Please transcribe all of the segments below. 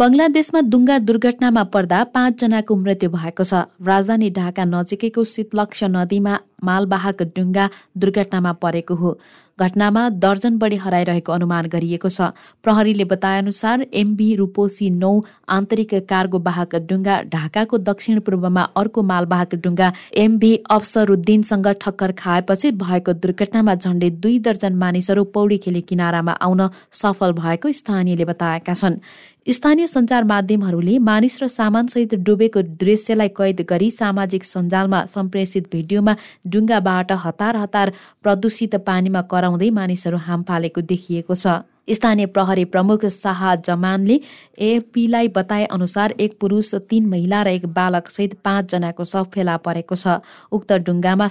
बङ्गलादेशमा डुङ्गा दुर्घटनामा पर्दा पाँचजनाको मृत्यु भएको छ। राजधानी ढाका नजिकैको शीतलक्ष नदीमा मालवाहक डुङ्गा दुर्घटनामा परेको हो। घटनामा दर्जन बढी हराइरहेको अनुमान गरिएको छ। प्रहरीले बताएअनुसार एमबी रूपोसी नौ आन्तरिक कार्गो वाहक डुङ्गा ढाकाको दक्षिण पूर्वमा अर्को मालवाहक डुङ्गा एमभी अफसरुद्दिनसँग ठक्कर खाएपछि भएको दुर्घटनामा झण्डै दुई दर्जन मानिसहरू पौडी खेली किनारामा आउन सफल भएको स्थानीयले बताएका छन्। स्थानीय सञ्चार माध्यमहरूले मानिस र सामानसहित डुबेको दृश्यलाई कैद गरी सामाजिक सञ्जालमा सम्प्रेषित भिडियोमा डुङ्गाबाट हतार हतार प्रदूषित पानीमा कराउँदै मानिसहरू हाम फालेको देखिएको छ। स्थानीय प्रहरी प्रमुख शाह जमानले एएफपीलाई बताए अनुसार एक पुरुष तीन महिला र एक बालक सहित पाँचजनाको शव फेला परेको छ। उक्त डुङ्गामा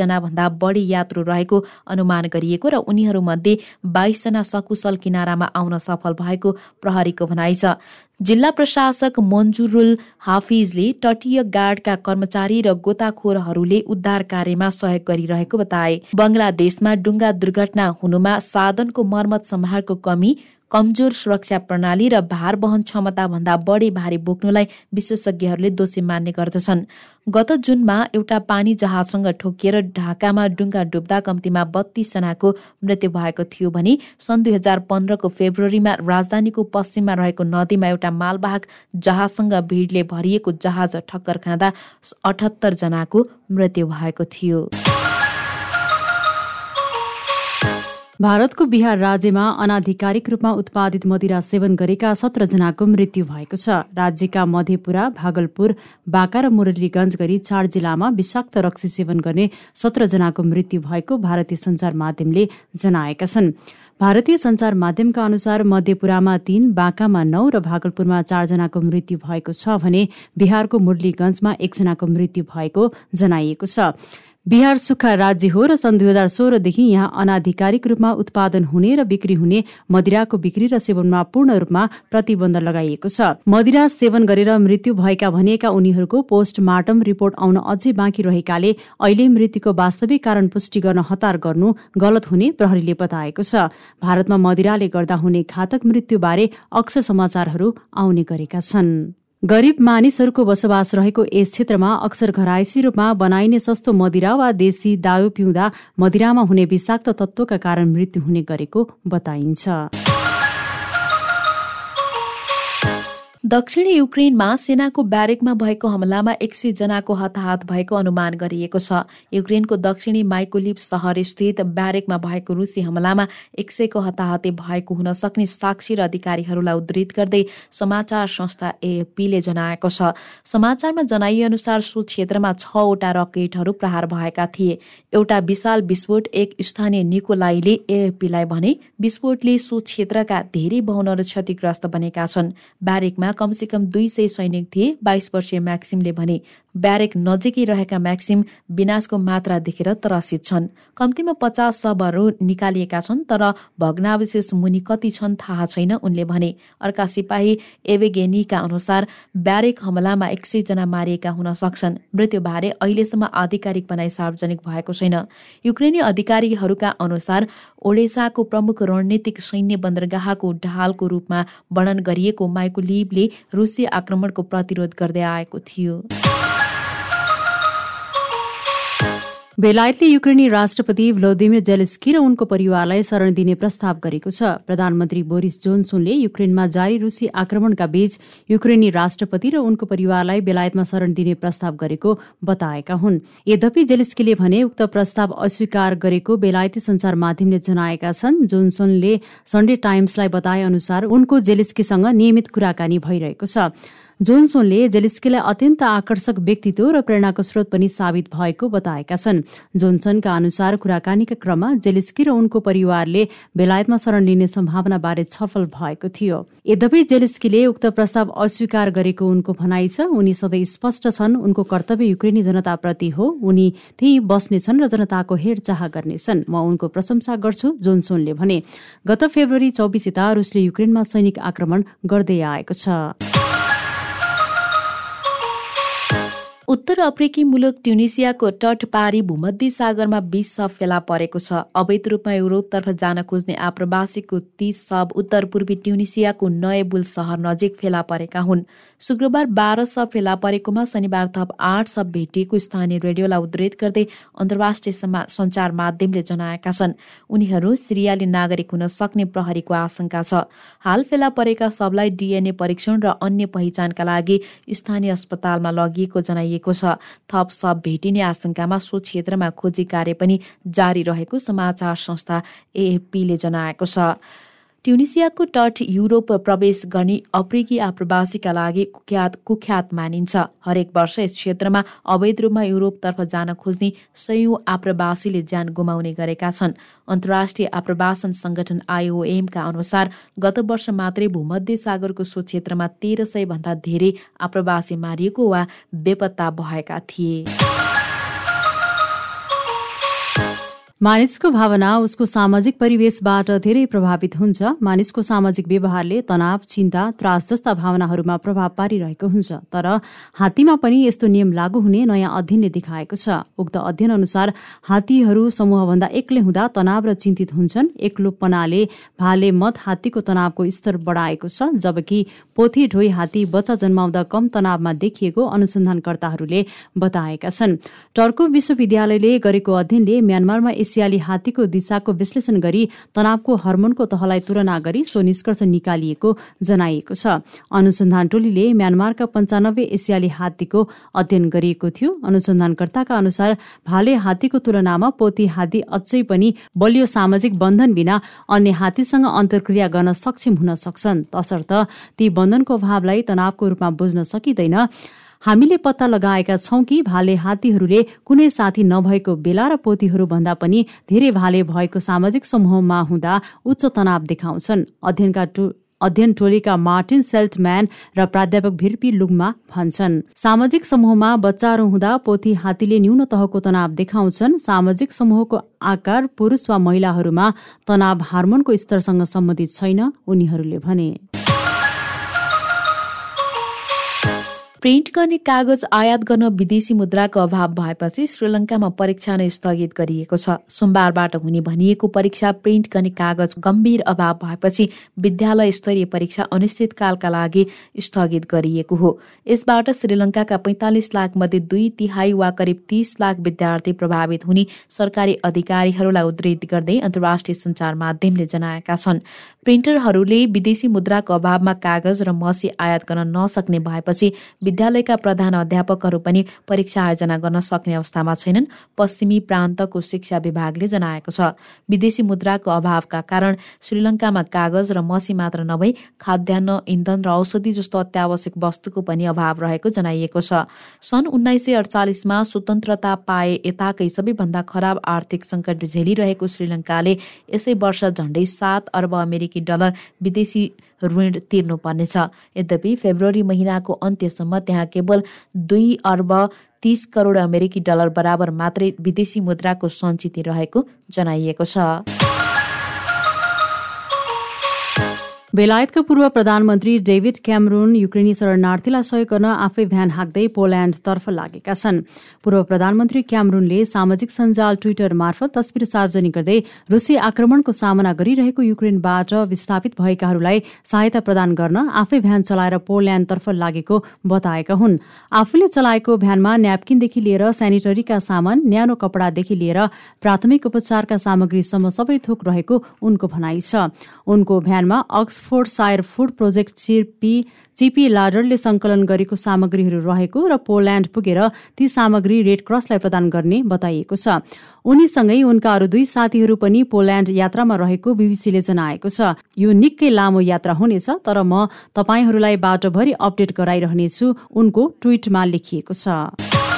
जना भन्दा बढी यात्रु रहेको अनुमान गरिएको र उनीहरूमध्ये बाइसजना सकुशल किनारामा आउन सफल भएको प्रहरीको भनाइ छ। जिल्ला प्रशासक मन्जुरुल हाफिजले तटीय गार्डका कर्मचारी र गोताखोरहरूले उद्धार कार्यमा सहयोग गरिरहेको बताए। बङ्गलादेशमा डुङ्गा दुर्घटना हुनुमा साधनको मर्मत सम्हारको कमी कमजोर सुरक्षा प्रणाली र भार वहन क्षमता भन्दा बढी भारी बोक्नुलाई विशेषज्ञहरूले दोषी मान्ने गर्दछन्। गत जुनमा एउटा पानी जहाजसँग ठोकिएर ढाकामा डुङ्गा डुब्दा कम्तीमा बत्तीसजनाको मृत्यु भएको थियो भने सन् दुई हजार पन्ध्रको फेब्रुअरीमा राजधानीको पश्चिममा रहेको नदीमा एउटा मालवाहक जहाजसँग भिडले भरिएको जहाज ठक्कर खाँदा अठहत्तर जनाको मृत्यु भएको थियो। भारतको बिहार राज्यमा अनाधिकारिक रूपमा उत्पादित मदिरा सेवन गरेका सत्रजनाको मृत्यु भएको छ। राज्यका मधेपुरा भागलपुर बाँका र मुरलीगंज गरी चार जिल्लामा विषाक्त रक्सी सेवन गर्ने सत्रजनाको मृत्यु भएको भारतीय सञ्चार माध्यमले जनाएका छन्। भारतीय सञ्चार माध्यमका अनुसार मध्यपुरामा तीन बाँकामा नौ र भागलपुरमा चारजनाको मृत्यु भएको छ भने बिहारको मुरलीगंजमा एकजनाको मृत्यु भएको जनाइएको छ। बिहार सुक्खा राज्य हो र सन् दुई हजार सोह्रदेखि यहाँ अनाधिकारिक रूपमा उत्पादन हुने र बिक्री हुने मदिराको बिक्री र सेवनमा पूर्ण रूपमा प्रतिबन्ध लगाइएको छ। मदिरा सेवन गरेर मृत्यु भएका भनिएका उनीहरूको पोस्टमार्टम रिपोर्ट आउन अझै बाँकी रहेकाले अहिले मृत्युको वास्तविक कारण पुष्टि गर्न हतार गर्नु गलत हुने प्रहरीले बताएको छ। भारतमा मदिराले गर्दा हुने घातक मृत्युबारे अक्सर समाचारहरू आउने गरेका छन्। गरिब मानिसहरूको बसोबास रहेको यस क्षेत्रमा अक्सर घरायसी रूपमा बनाइने सस्तो मदिरा वा देशी दायो पिउँदा मदिरामा हुने विषाक्त तत्त्वका कारण मृत्यु हुने गरेको बताइन्छ। दक्षिणी युक्रेनमा सेनाको ब्यारेकमा भएको हमलामा एक सय जनाको हताहत भएको अनुमान गरिएको छ। युक्रेनको दक्षिणी माइकोलिप सहर स्थित ब्यारेकमा भएको रुसी हमलामा एक सयको हताहते भएको हुन सक्ने साक्षी र अधिकारीहरूलाई उद्धृत गर्दै समाचार संस्था एएपीले जनाएको छ। समाचारमा जनाइए अनुसार सो क्षेत्रमा छवटा रकेटहरू प्रहार भएका थिए। एउटा विशाल विस्फोट एक स्थानीय निकोलाईले एएपीलाई भने विस्फोटले सो क्षेत्रका धेरै भवनहरू क्षतिग्रस्त बनेका छन्। ब्यारेकमा कमसेकम दुई सय सैनिक थिए। बाइस वर्षीय म्याक्सिमले भने ब्यारेक नजिकै रहेका म्याक्सिम विनाशको मात्रा देखेर त्रसित छन्। कम्तीमा पचास निकालिएका छन् तर भग्नावशेष मुनि कति छन् थाहा छैन उनले भने। अर्का सिपाही एवेगेनीका अनुसार ब्यारेक हमलामा एक जना मारिएका हुन सक्छन्। मृत्युबारे अहिलेसम्म आधिकारिक बनाइ सार्वजनिक भएको छैन। युक्रेनी अधिकारीहरूका अनुसार ओडेसाको प्रमुख रणनीतिक सैन्य बन्दरगाहको ढालको रूपमा वर्णन गरिएको माइकोलिभले रुसी आक्रमणको प्रतिरोध गर्दै आएको थियो। बेलायतले युक्रेनी राष्ट्रपति भ्लोदिमिर जेलेस्की र उनको परिवारलाई शरण दिने प्रस्ताव गरेको छ। प्रधानमन्त्री बोरिस जोन्सनले युक्रेनमा जारी रुसी आक्रमणका बीच युक्रेनी राष्ट्रपति र उनको परिवारलाई बेलायतमा शरण दिने प्रस्ताव गरेको बताएका हुन्। यद्यपि जेलेस्कीले भने उक्त प्रस्ताव अस्वीकार गरेको बेलायती संचार माध्यमले जनाएका छन्। जोन्सनले सन्डे टाइम्सलाई बताए अनुसार उनको जेलेस्कीसँग नियमित कुराकानी भइरहेको छ। जोन्सोनले जेलिस्कीलाई अत्यन्त आकर्षक व्यक्तित्व र प्रेरणाको स्रोत पनि साबित भएको बताएका छन्। जोन्सनका अनुसार कुराकानीका क्रममा जेलिस्की र उनको परिवारले बेलायतमा शरण लिने सम्भावनाबारे छलफल भएको थियो। यद्यपि जेलिस्कीले उक्त प्रस्ताव अस्वीकार गरेको उनको भनाइ छ उनी सधैँ स्पष्ट छन् उनको कर्तव्य युक्रेनी जनताप्रति हो उनी त्यही बस्नेछन् र जनताको हेरचाह गर्नेछन्। म उनको प्रशंसा गर्छु जोन्सोनले भने। गत फेब्रुअरी चौबिस यता रुसले युक्रेनमा सैनिक आक्रमण गर्दै आएको छ। उत्तर अफ्रिकी मुलुक ट्युनिसियाको तट पारी भूमध्य सागरमा बीस सब फेला परेको छ। अवैध रूपमा युरोपतर्फ जान खोज्ने आप्रवासीको तीस सब उत्तर पूर्वी ट्युनिसियाको नयबुल सहर नजिक फेला परेका हुन्। शुक्रबार बाह्र सब फेला परेकोमा शनिबार थप आठ सब भेटिएको स्थानीय रेडियोलाई उद्धित गर्दै अन्तर्राष्ट्रिय सञ्चार माध्यमले जनाएका छन्। उनीहरू सिरियाली नागरिक हुन सक्ने प्रहरीको आशंका छ। हाल फेला परेका सबलाई डिएनए परीक्षण र अन्य पहिचानका लागि स्थानीय अस्पतालमा लगिएको जनाइएको गरिएको छ। थप सब भेटिने आशंकामा सो क्षेत्रमा खोजी कार्य पनि जारी रहेको समाचार संस्था एएफपीले जनाएको छ। ट्युनिसियाको तट युरोप प्रवेश गर्ने अफ्रिकी आप्रवासीका लागि कुख्यात कुख्यात मानिन्छ। हरेक वर्ष यस क्षेत्रमा अवैध रूपमा युरोपतर्फ जान खोज्ने सयौं आप्रवासीले ज्यान गुमाउने गरेका छन्। अन्तर्राष्ट्रिय आप्रवासन संगठन आइओएमका अनुसार गत वर्ष मात्रै भूमध्य सागरको सो क्षेत्रमा तेह्र सय भन्दा धेरै आप्रवासी मारिएको वा बेपत्ता भएका थिए। मानिसको भावना उसको सामाजिक परिवेशबाट धेरै प्रभावित हुन्छ। मानिसको सामाजिक व्यवहारले तनाव चिन्ता त्रास जस्ता भावनाहरूमा प्रभाव पारिरहेको हुन्छ। तर हात्तीमा पनि यस्तो नियम लागू हुने नयाँ अध्ययनले देखाएको छ। उक्त अध्ययन अनुसार हात्तीहरू समूहभन्दा एक्लै हुँदा तनाव र चिन्तित हुन्छन्। एक्लोपनाले भाले मत हात्तीको तनावको स्तर बढाएको छ जबकि पोथी ढोइ हात्ती बच्चा जन्माउँदा कम तनावमा देखिएको अनुसन्धानकर्ताहरूले बताएका छन्। टर्को विश्वविद्यालयले गरेको अध्ययनले म्यानमारमा एसियाली हात्तीको दिशाको विश्लेषण गरी तनावको हर्मोनको तहलाई तुलना गरी सो निष्कर्ष निकालिएको जनाइएको छ। अनुसन्धान टोलीले म्यानमारका पञ्चानब्बे एसियाली हात्तीको अध्ययन गरिएको थियो। अनुसन्धानकर्ताका अनुसार भाले हात्तीको तुलनामा पोती हात्ती अझै पनि बलियो सामाजिक बन्धन बिना अन्य हात्तीसँग अन्तर्क्रिया गर्न सक्षम हुन सक्छन्। तसर्थ ती बन्धनको अभावलाई तनावको रूपमा बुझ्न सकिँदैन। हामीले पत्ता लगाएका छौं कि भाले हात्तीहरूले कुनै साथी नभएको बेला र पोतीहरू भन्दा पनि धेरै भाले भएको सामाजिक समूहमा हुँदा उच्च तनाव देखाउँछन्। अध्ययनका अध्ययन टोलीका मार्टिन सेल्टम्यान र प्राध्यापक भिरपी लुङमा भन्छन् सामाजिक समूहमा बच्चाहरू हुँदा पोथी हात्तीले न्यून तहको तनाव देखाउँछन्। सामाजिक समूहको आकार पुरुष वा महिलाहरूमा तनाव हार्मोनको स्तरसँग सम्बन्धित छैन उनीहरूले भने। प्रिन्ट गर्ने कागज आयात गर्न विदेशी मुद्राको अभाव भएपछि श्रीलङ्कामा परीक्षा नै स्थगित गरिएको छ। सोमबारबाट हुने भनिएको परीक्षा प्रिन्ट गर्ने कागज गम्भीर अभाव भएपछि विद्यालय स्तरीय परीक्षा अनिश्चितकालका लागि स्थगित गरिएको हो। यसबाट श्रीलङ्काका पैंतालिस लाख मध्ये दुई तिहाई वा करिब तीस लाख विद्यार्थी प्रभावित हुने सरकारी अधिकारीहरूलाई उद्धित गर्दै अन्तर्राष्ट्रिय सञ्चार माध्यमले जनाएका छन्। प्रिन्टरहरूले विदेशी मुद्राको अभावमा कागज र मसी आयात गर्न नसक्ने भएपछि विद्यालयका प्रधान अध्यापकहरू पनि परीक्षा आयोजना गर्न सक्ने अवस्थामा छैनन्। पश्चिमी प्रान्तको शिक्षा विभागले जनाएको छ। विदेशी मुद्राको अभावका कारण श्रीलङ्कामा कागज र मसी मात्र नभई खाद्यान्न इन्धन र औषधि जस्तो अत्यावश्यक वस्तुको पनि अभाव रहेको जनाइएको छ। सन् उन्नाइस सय अडचालिसमा स्वतन्त्रता पाए यताकै सबैभन्दा खराब आर्थिक सङ्कट झेलिरहेको श्रीलङ्काले यसै वर्ष झण्डै सात अर्ब अमेरिकी डलर विदेशी ऋण तिर्नुपर्नेछ। यद्यपि फेब्रुअरी महिनाको अन्त्यसम्म त्यहाँ केवल दुई अर्ब तीस करोड अमेरिकी डलर बराबर मात्रै विदेशी मुद्राको सञ्चित रहेको जनाइएको छ। बेलायतका पूर्व प्रधानमन्त्री डेभिड क्यामरुन युक्रेनी शरणार्थीलाई सहयोग गर्न आफै भ्यान हाक्दै पोल्याण्डतर्फ लागेका छन्। पूर्व प्रधानमन्त्री क्यामरुनले सामाजिक सञ्जाल ट्विटर मार्फत तस्विर सार्वजनिक गर्दै रुसी आक्रमणको सामना गरिरहेको युक्रेनबाट विस्थापित भएकाहरूलाई सहायता प्रदान गर्न आफै भ्यान चलाएर पोल्याण्डतर्फ लागेको बताएका हुन्। आफूले चलाएको भ्यानमा न्यापकिनदेखि लिएर सेनिटरीका सामान न्यानो कपडादेखि लिएर प्राथमिक उपचारका सामग्रीसम्म सबै थोक रहेको उनको भनाइ छ। उनको भ्यानमा Ox Oxfordshire food project चिपी चिपी लाडरले संकलन गरेको सामग्रीहरू रहेको र पोल्याण्ड पुगेर ती सामग्री रेड क्रसलाई प्रदान गर्ने बताइएको छ। उनीसँगै उनका अरू दुई साथीहरू पनि पोल्याण्ड यात्रामा रहेको बीबीसीले जनाएको छ। यो निकै लामो यात्रा हुनेछ तर म तपाईँहरूलाई बाटोभरि अपडेट गराइरहनेछु उनको ट्विटमा लेखिएको छ।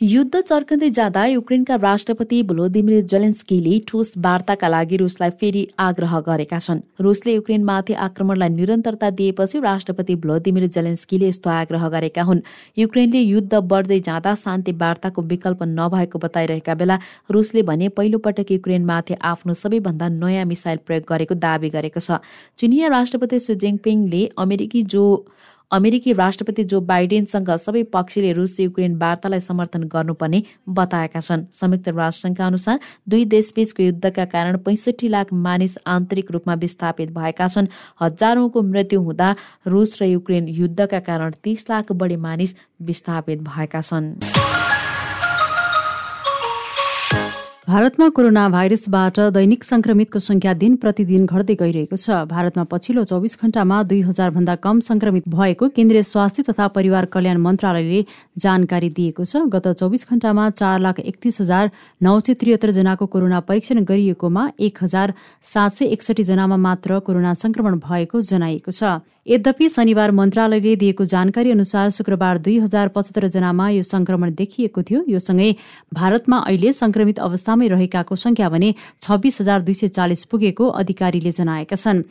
युद्ध चर्कँदै जाँदा युक्रेनका राष्ट्रपति भ्लोदिमिर जेलेन्स्कीले ठोस वार्ताका लागि रुसलाई फेरि आग्रह गरेका छन्। रुसले युक्रेनमाथि आक्रमणलाई निरन्तरता दिएपछि राष्ट्रपति भ्लोदिमिर जेलेन्स्कीले यस्तो आग्रह गरेका हुन्। युक्रेनले युद्ध बढ्दै जाँदा शान्ति वार्ताको विकल्प नभएको बताइरहेका बेला रुसले भने पहिलोपटक युक्रेनमाथि आफ्नो सबैभन्दा नयाँ मिसाइल प्रयोग गरेको दावी गरेको छ। चिनिया राष्ट्रपति सु जिङपिङले अमेरिकी जो अमेरिकी राष्ट्रपति जो बाइडेनसँग सबै पक्षले रुस युक्रेन वार्तालाई समर्थन गर्नुपर्ने बताएका छन्। संयुक्त राष्ट्रसङ्घका अनुसार दुई देशबीचको युद्धका कारण पैँसठी लाख मानिस आन्तरिक रूपमा विस्थापित भएका छन्। हजारौंको मृत्यु हुँदा रुस र युक्रेन युद्धका कारण तीस लाख बढी मानिस विस्थापित भएका छन्। भारतमा कोरोना भाइरसबाट दैनिक संक्रमितको संख्या दिन प्रतिदिन घट्दै गइरहेको छ। भारतमा पछिल्लो चौबिस घण्टामा दुई हजार भन्दा कम संक्रमित भएको केन्द्रीय स्वास्थ्य तथा परिवार कल्याण मन्त्रालयले जानकारी दिएको छ। गत चौबिस घण्टामा चार लाख एकतिस हजार नौ सय त्रिहत्तर जनाको कोरोना परीक्षण गरिएकोमा एक हजार सात सय एकसठी जनामा मात्र कोरोना संक्रमण भएको जनाइएको छ। यद्यपि शनिबार मन्त्रालयले दिएको जानकारी अनुसार शुक्रबार दुई हजार पचहत्तर जनामा यो संक्रमण देखिएको थियो। यो सँगै भारतमा अहिले संक्रमित अवस्थामै रहेकाको संख्या भने छब्बिस हजार दुई सय चालिस पुगेको अधिकारीले जनाएका छन्।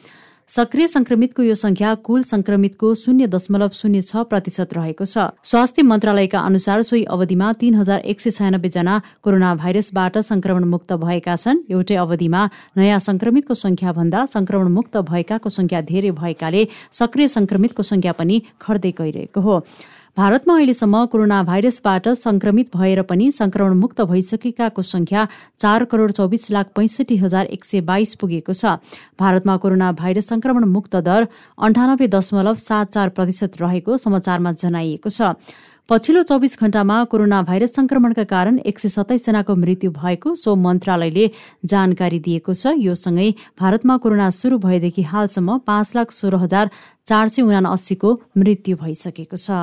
सक्रिय संक्रमितको यो संख्या कुल संक्रमितको शून्य दशमलव शून्य छ प्रतिशत रहेको छ। स्वास्थ्य मन्त्रालयका अनुसार सोही अवधिमा तीन हजार एक सय छयानब्बे जना कोरोना भाइरसबाट संक्रमण मुक्त भएका छन्। एउटै अवधिमा नयाँ संक्रमितको संख्या भन्दा संक्रमण मुक्त भएकाको संख्या धेरै भएकाले सक्रिय संक्रमितको संख्या पनि घट्दै गइरहेको हो। भारतमा अहिलेसम्म कोरोना भाइरसबाट संक्रमित भएर पनि संक्रमण मुक्त भइसकेकाको संख्या चार करोड चौबिस लाख पैंसठी हजार एक सय बाइस पुगेको छ। भारतमा कोरोना भाइरस संक्रमण मुक्त दर अन्ठानब्बे दशमलव सात चार प्रतिशत रहेको समाचारमा जनाइएको छ। पछिल्लो चौबिस घण्टामा कोरोना भाइरस संक्रमणका कारण एक सय सत्ताइसजनाको मृत्यु भएको सो मन्त्रालयले जानकारी दिएको छ। यो सँगै भारतमा कोरोना सुरु भएदेखि हालसम्म पाँच लाख सोह्र हजार चार सय उना अस्सीको मृत्यु भइसकेको छ।